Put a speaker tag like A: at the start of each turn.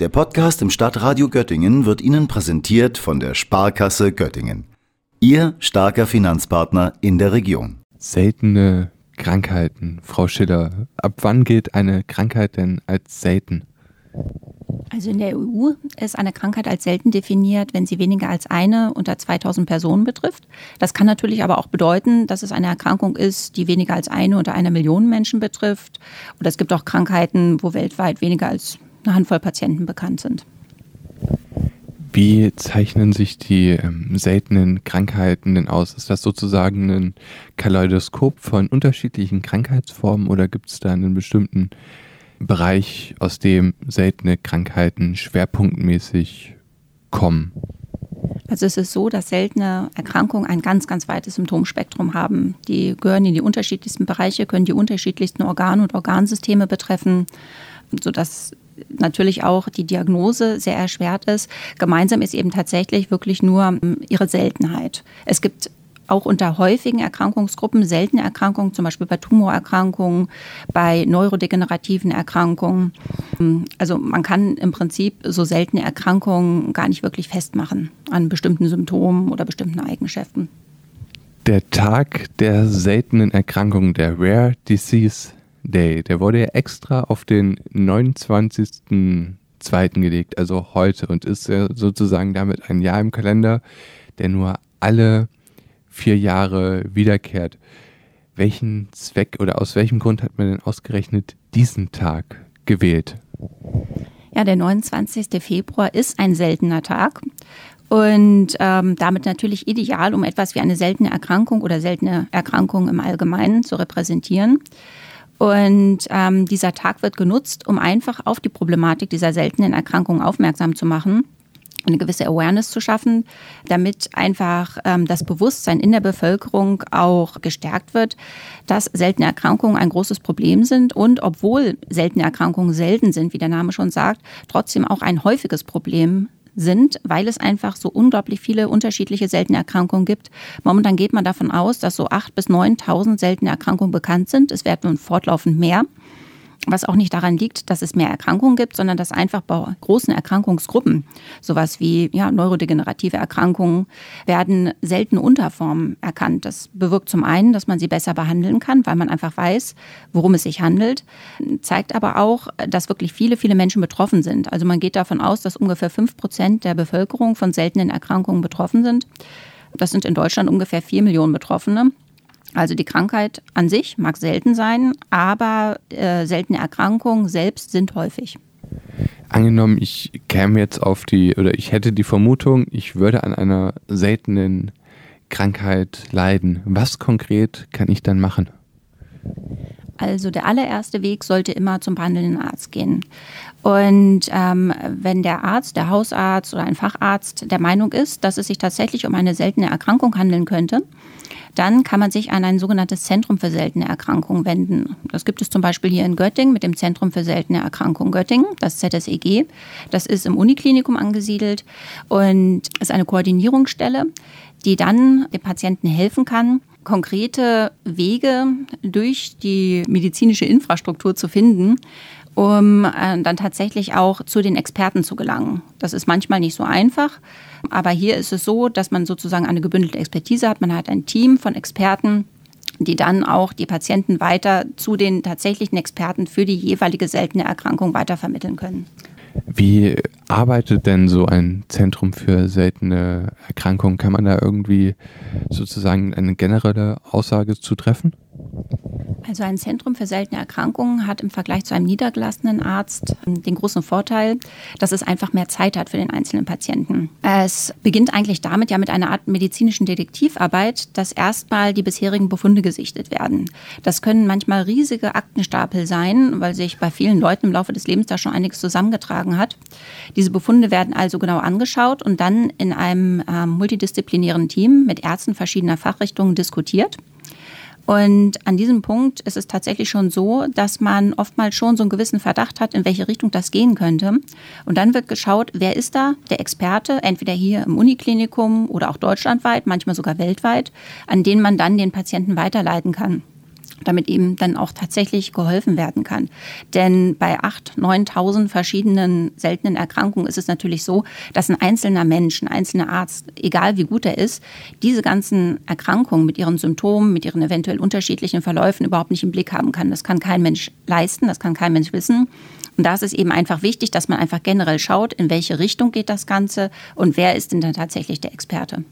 A: Der Podcast im Stadtradio Göttingen wird Ihnen präsentiert von der Sparkasse Göttingen. Ihr starker Finanzpartner in der Region.
B: Seltene Krankheiten, Frau Schiller. Ab wann gilt eine Krankheit denn als selten?
C: Also in der EU ist eine Krankheit als selten definiert, wenn sie weniger als eine unter 2000 Personen betrifft. Das kann natürlich aber auch bedeuten, dass es eine Erkrankung ist, die weniger als eine unter einer Million Menschen betrifft. Oder es gibt auch Krankheiten, wo weltweit weniger als eine Handvoll Patienten bekannt sind.
B: Wie zeichnen sich die ähm, seltenen Krankheiten denn aus? Ist das sozusagen ein Kaleidoskop von unterschiedlichen Krankheitsformen oder gibt es da einen bestimmten Bereich, aus dem seltene Krankheiten schwerpunktmäßig kommen?
C: Also es ist so, dass seltene Erkrankungen ein ganz, ganz weites Symptomspektrum haben. Die gehören in die unterschiedlichsten Bereiche, können die unterschiedlichsten Organe und Organsysteme betreffen, sodass natürlich auch die Diagnose sehr erschwert ist. Gemeinsam ist eben tatsächlich wirklich nur ähm, ihre Seltenheit. Es gibt auch unter häufigen Erkrankungsgruppen seltene Erkrankungen, zum Beispiel bei Tumorerkrankungen, bei neurodegenerativen Erkrankungen. Ähm, also man kann im Prinzip so seltene Erkrankungen gar nicht wirklich festmachen an bestimmten Symptomen oder bestimmten Eigenschaften.
B: Der Tag der seltenen Erkrankungen, der Rare Disease Day, der wurde ja extra auf den 29.02. gelegt, also heute, und ist sozusagen damit ein Jahr im Kalender, der nur alle vier Jahre wiederkehrt. Welchen Zweck oder aus welchem Grund hat man denn ausgerechnet diesen Tag gewählt?
C: Ja, der 29. Februar ist ein seltener Tag und ähm, damit natürlich ideal, um etwas wie eine seltene Erkrankung oder seltene Erkrankung im Allgemeinen zu repräsentieren. Und ähm, dieser Tag wird genutzt, um einfach auf die Problematik dieser seltenen Erkrankung aufmerksam zu machen eine gewisse Awareness zu schaffen, damit einfach ähm, das Bewusstsein in der Bevölkerung auch gestärkt wird, dass seltene Erkrankungen ein großes Problem sind und obwohl seltene Erkrankungen selten sind, wie der Name schon sagt, trotzdem auch ein häufiges Problem sind, weil es einfach so unglaublich viele unterschiedliche seltene Erkrankungen gibt. Momentan geht man davon aus, dass so 8.000 bis 9.000 seltene Erkrankungen bekannt sind. Es werden nun fortlaufend mehr was auch nicht daran liegt, dass es mehr Erkrankungen gibt, sondern dass einfach bei großen Erkrankungsgruppen, sowas wie ja, neurodegenerative Erkrankungen, werden selten Unterformen erkannt. Das bewirkt zum einen, dass man sie besser behandeln kann, weil man einfach weiß, worum es sich handelt, zeigt aber auch, dass wirklich viele, viele Menschen betroffen sind. Also man geht davon aus, dass ungefähr fünf Prozent der Bevölkerung von seltenen Erkrankungen betroffen sind. Das sind in Deutschland ungefähr vier Millionen Betroffene. Also die Krankheit an sich mag selten sein, aber äh, seltene Erkrankungen selbst sind häufig.
B: Angenommen, ich käme jetzt auf die, oder ich hätte die Vermutung, ich würde an einer seltenen Krankheit leiden. Was konkret kann ich dann machen?
C: Also der allererste Weg sollte immer zum behandelnden Arzt gehen. Und ähm, wenn der Arzt, der Hausarzt oder ein Facharzt der Meinung ist, dass es sich tatsächlich um eine seltene Erkrankung handeln könnte, dann kann man sich an ein sogenanntes Zentrum für seltene Erkrankungen wenden. Das gibt es zum Beispiel hier in Göttingen mit dem Zentrum für seltene Erkrankungen Göttingen, das ZSEG. Das ist im Uniklinikum angesiedelt und ist eine Koordinierungsstelle, die dann dem Patienten helfen kann, konkrete Wege durch die medizinische Infrastruktur zu finden, um äh, dann tatsächlich auch zu den Experten zu gelangen. Das ist manchmal nicht so einfach, aber hier ist es so, dass man sozusagen eine gebündelte Expertise hat. Man hat ein Team von Experten, die dann auch die Patienten weiter zu den tatsächlichen Experten für die jeweilige seltene Erkrankung weitervermitteln können.
B: Wie arbeitet denn so ein Zentrum für seltene Erkrankungen? Kann man da irgendwie sozusagen eine generelle Aussage zu treffen?
C: Also ein Zentrum für seltene Erkrankungen hat im Vergleich zu einem niedergelassenen Arzt den großen Vorteil, dass es einfach mehr Zeit hat für den einzelnen Patienten. Es beginnt eigentlich damit ja mit einer Art medizinischen Detektivarbeit, dass erstmal die bisherigen Befunde gesichtet werden. Das können manchmal riesige Aktenstapel sein, weil sich bei vielen Leuten im Laufe des Lebens da schon einiges zusammengetragen hat. Diese Befunde werden also genau angeschaut und dann in einem äh, multidisziplinären Team mit Ärzten verschiedener Fachrichtungen diskutiert. Und an diesem Punkt ist es tatsächlich schon so, dass man oftmals schon so einen gewissen Verdacht hat, in welche Richtung das gehen könnte. Und dann wird geschaut, wer ist da der Experte, entweder hier im Uniklinikum oder auch deutschlandweit, manchmal sogar weltweit, an den man dann den Patienten weiterleiten kann. Damit eben dann auch tatsächlich geholfen werden kann. Denn bei 8.000, 9.000 verschiedenen seltenen Erkrankungen ist es natürlich so, dass ein einzelner Mensch, ein einzelner Arzt, egal wie gut er ist, diese ganzen Erkrankungen mit ihren Symptomen, mit ihren eventuell unterschiedlichen Verläufen überhaupt nicht im Blick haben kann. Das kann kein Mensch leisten, das kann kein Mensch wissen. Und da ist es eben einfach wichtig, dass man einfach generell schaut, in welche Richtung geht das Ganze und wer ist denn dann tatsächlich der Experte.